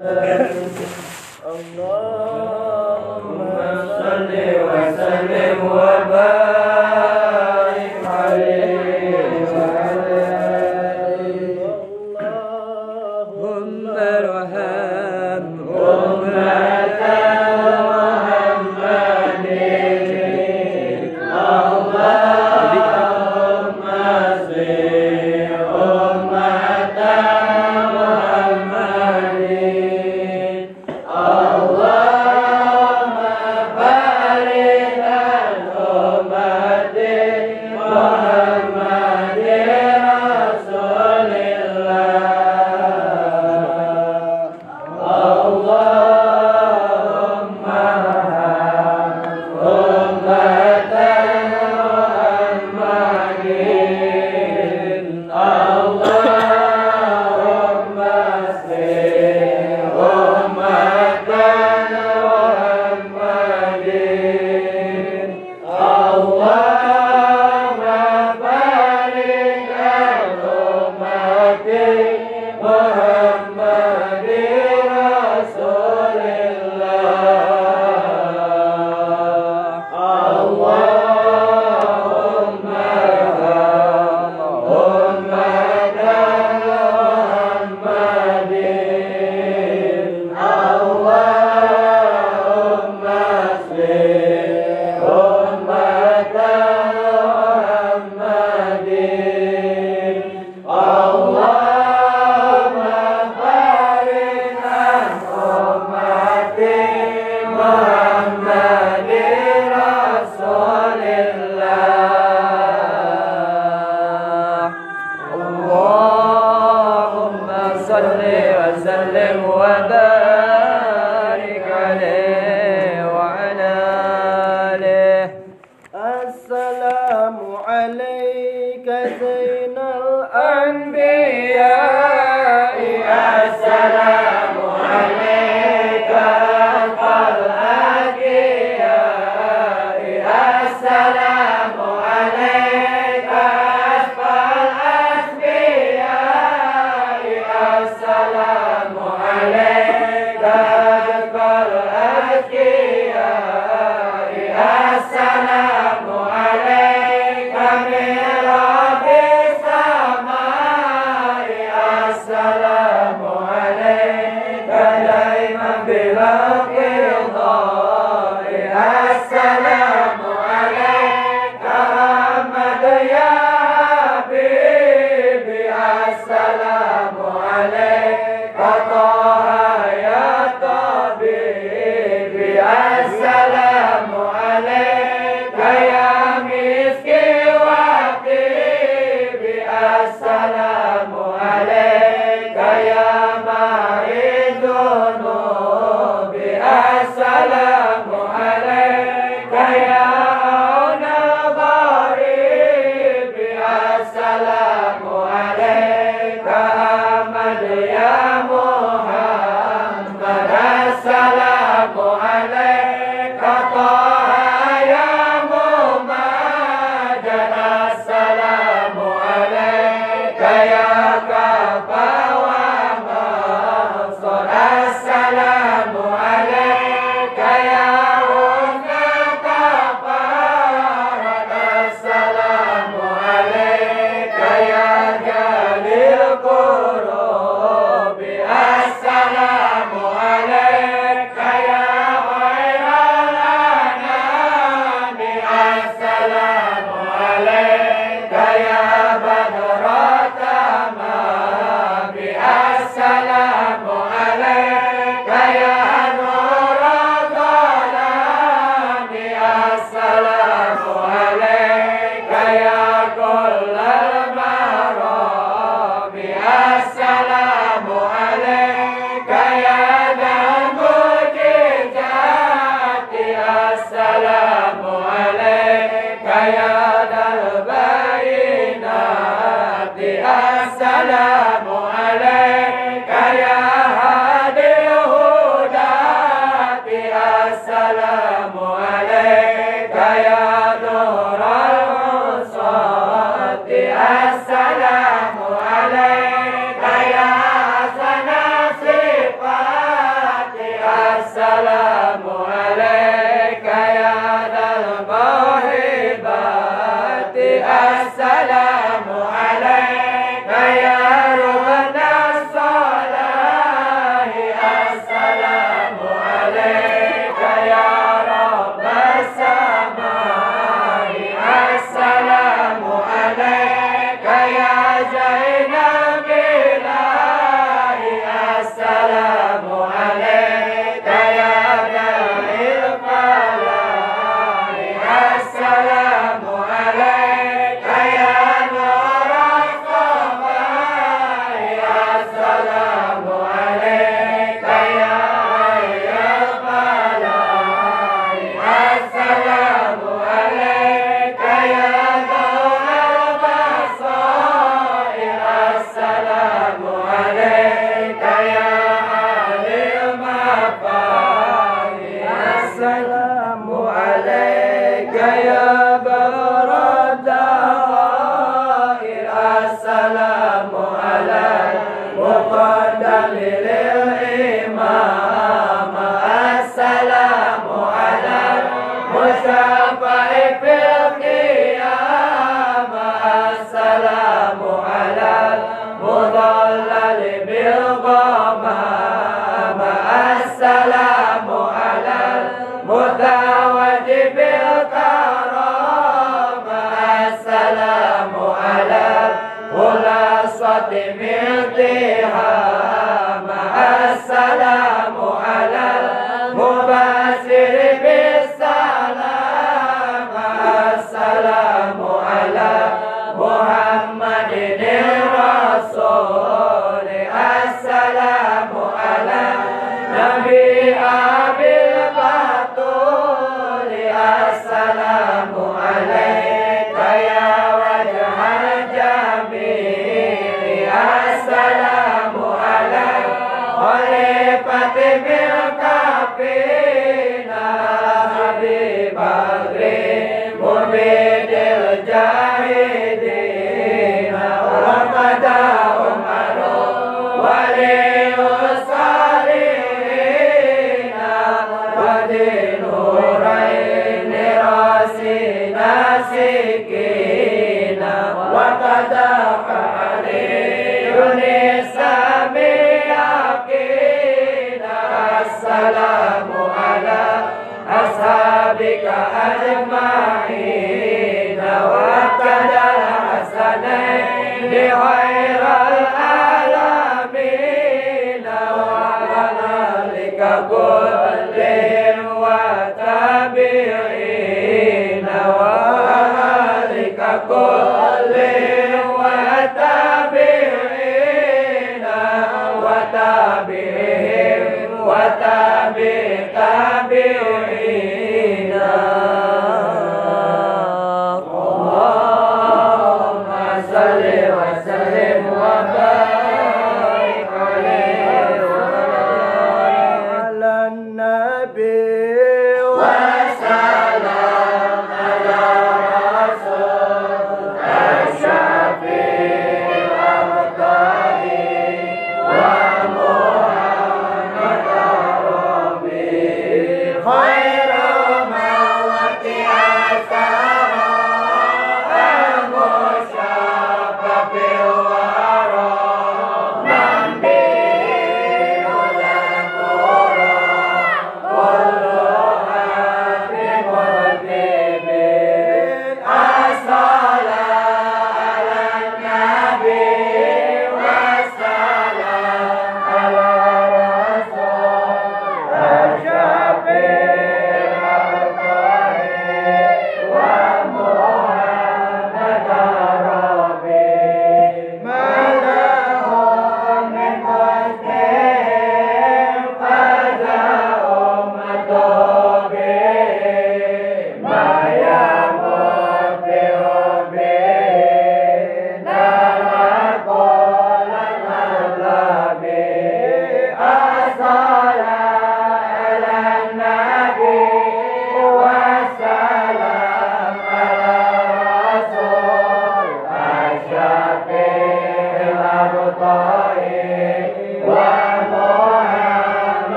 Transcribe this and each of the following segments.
Allahumma salli wa sallim wa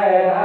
è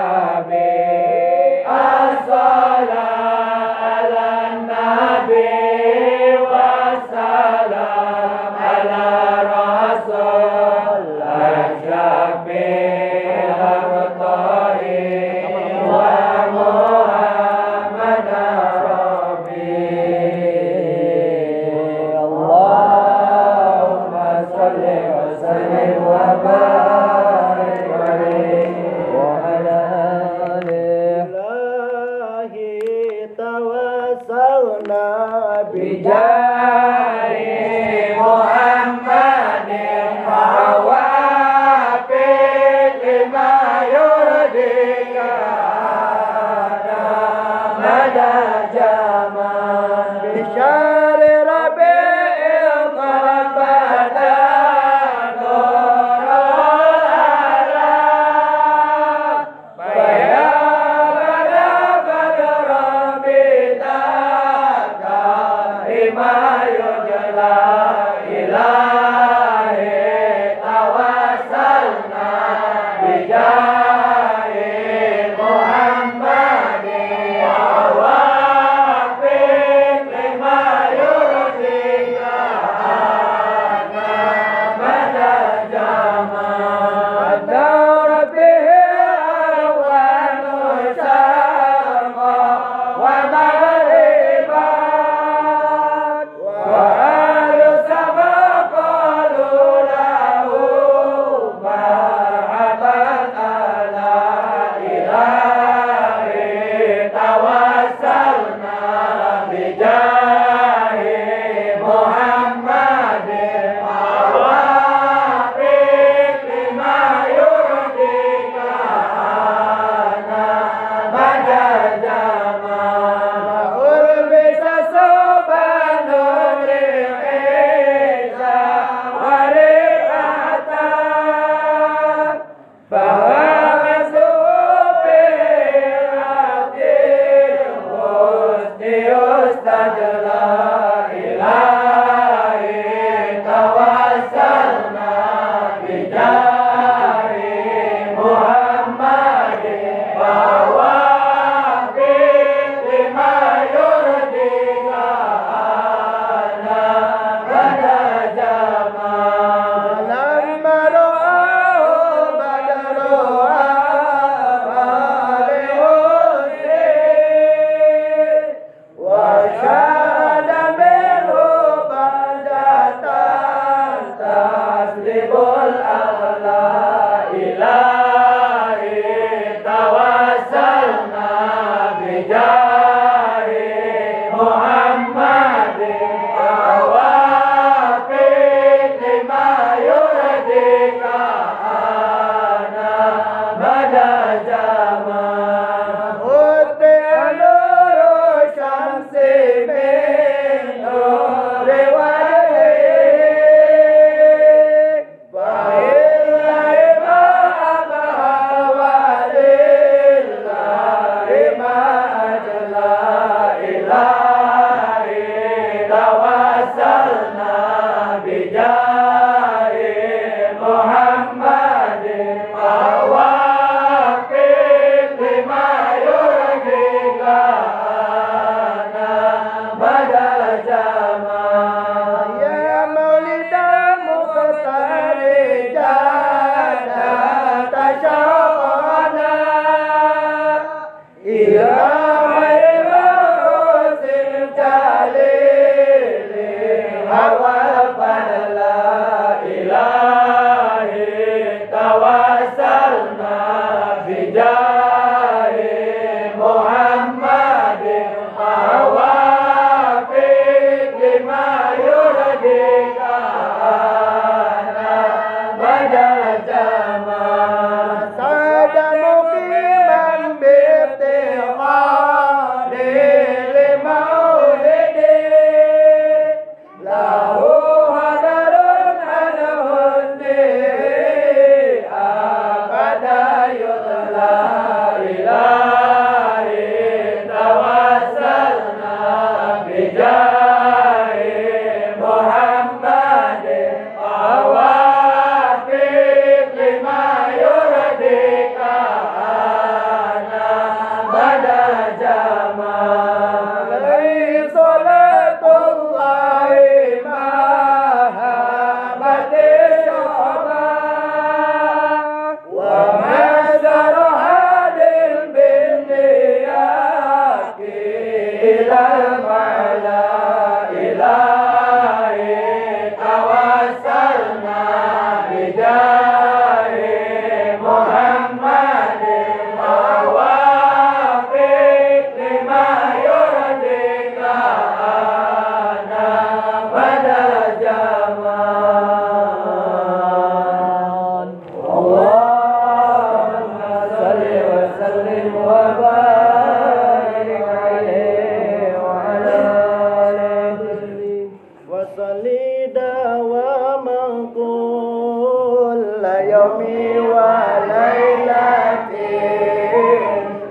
يومي وليلتي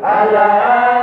على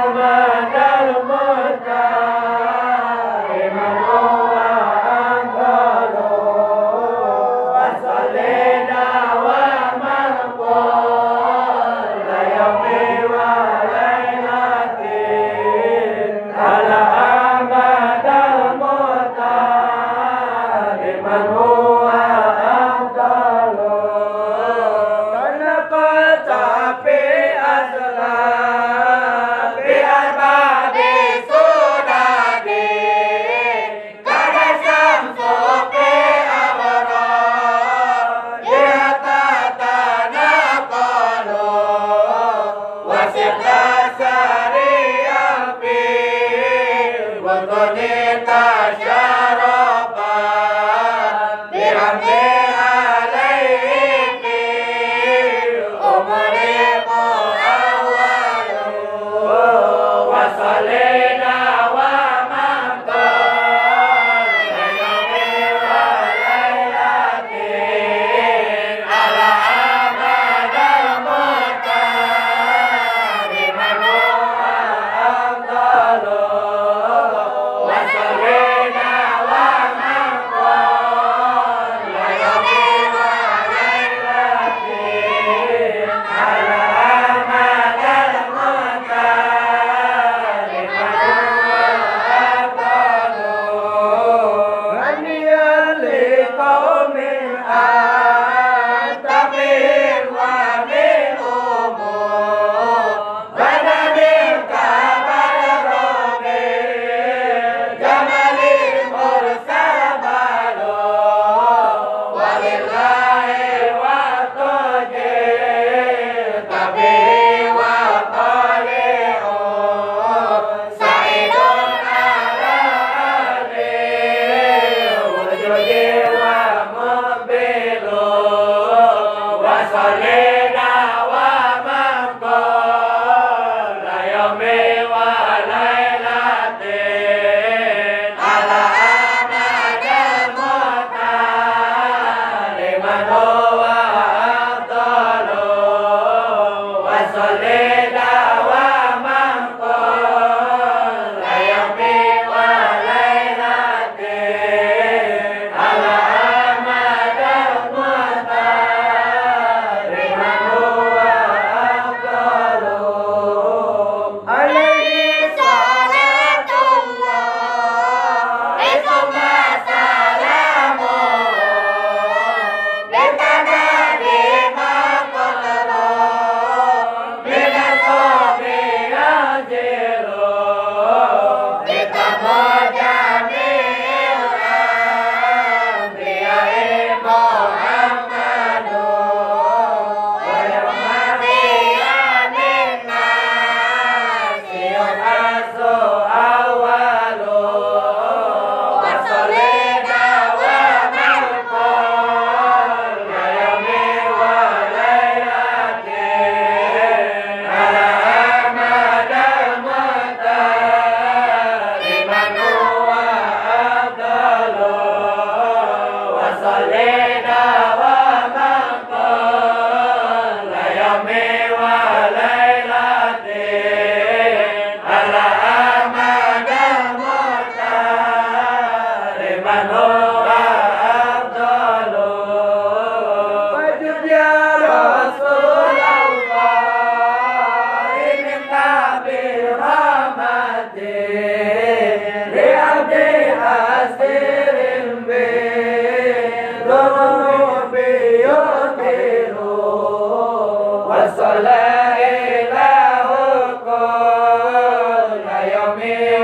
Amém. meu.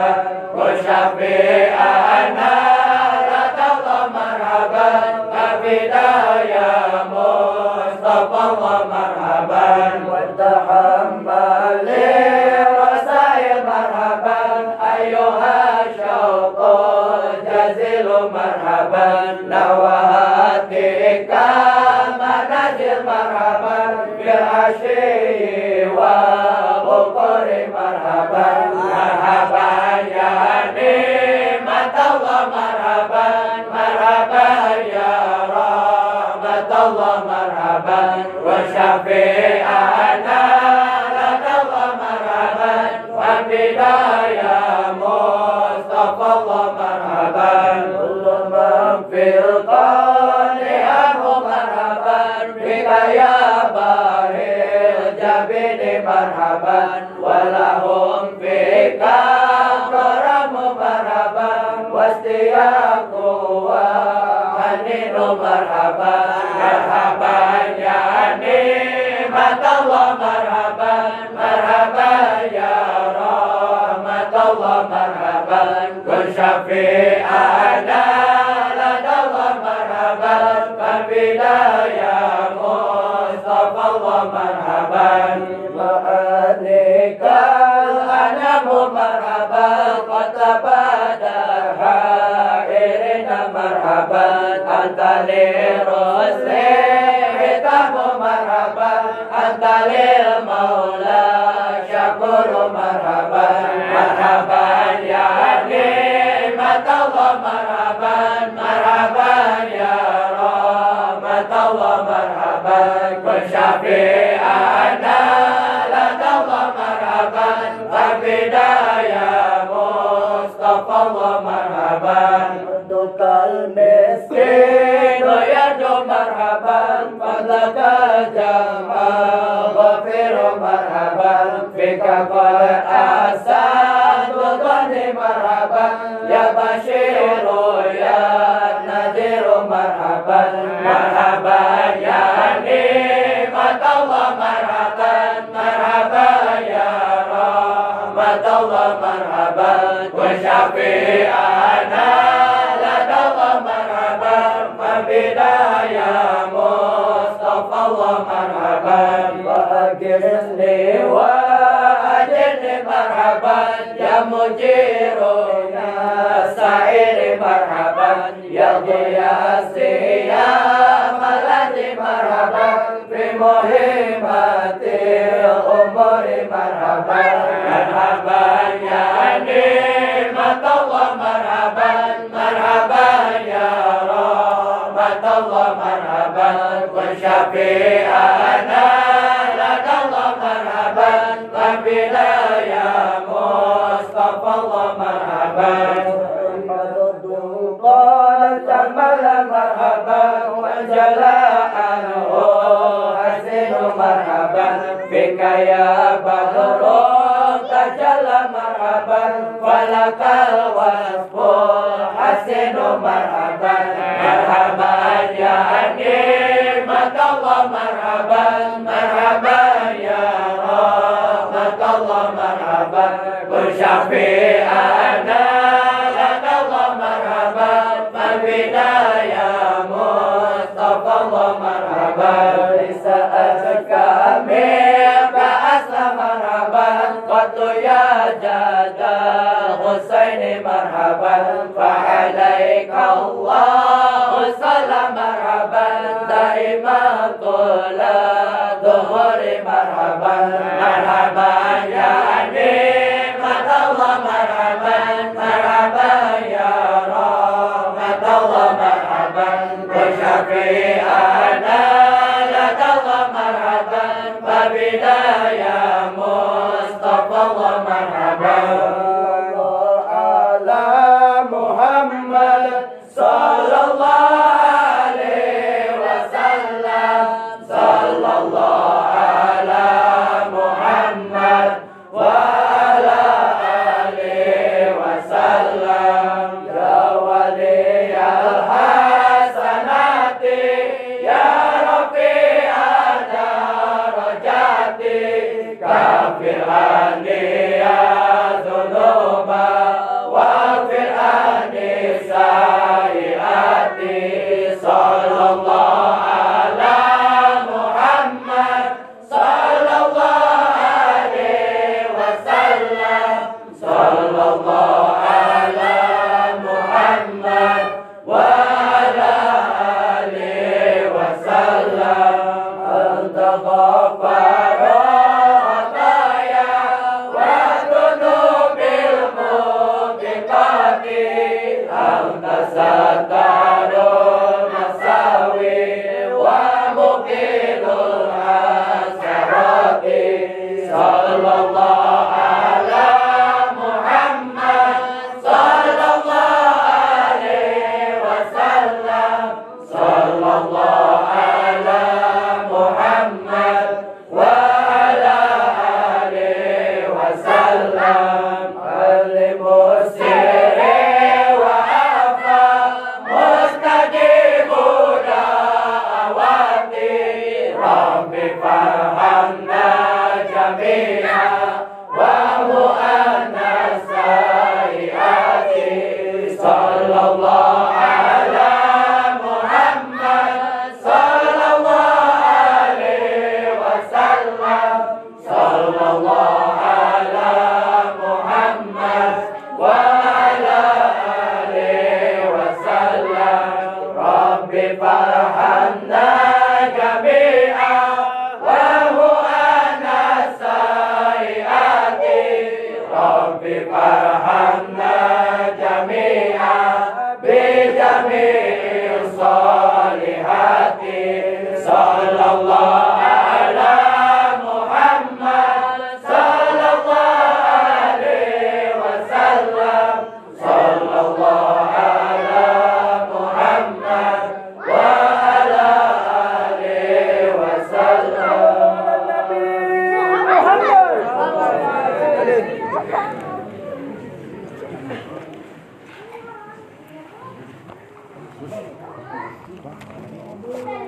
Rosh Hashanah. ತಲೆ Gesen dewa ajene marhaban ya mujiro ya saire marhaban ya goyase ya malade marhaban primohe mate umore marhaban marhaban ya nimat Allah marhaban marhaban ya rahmat Allah marhaban wa syafi'ana مرحبا فعليك الله صلى مرحبا. دائما طول ظهور مرحبا. مرحبا يا نعمة الله مرحبا. مرحبا يا رحمة الله مرحبا. وشفيعنا لدى الله مرحبا. فبداية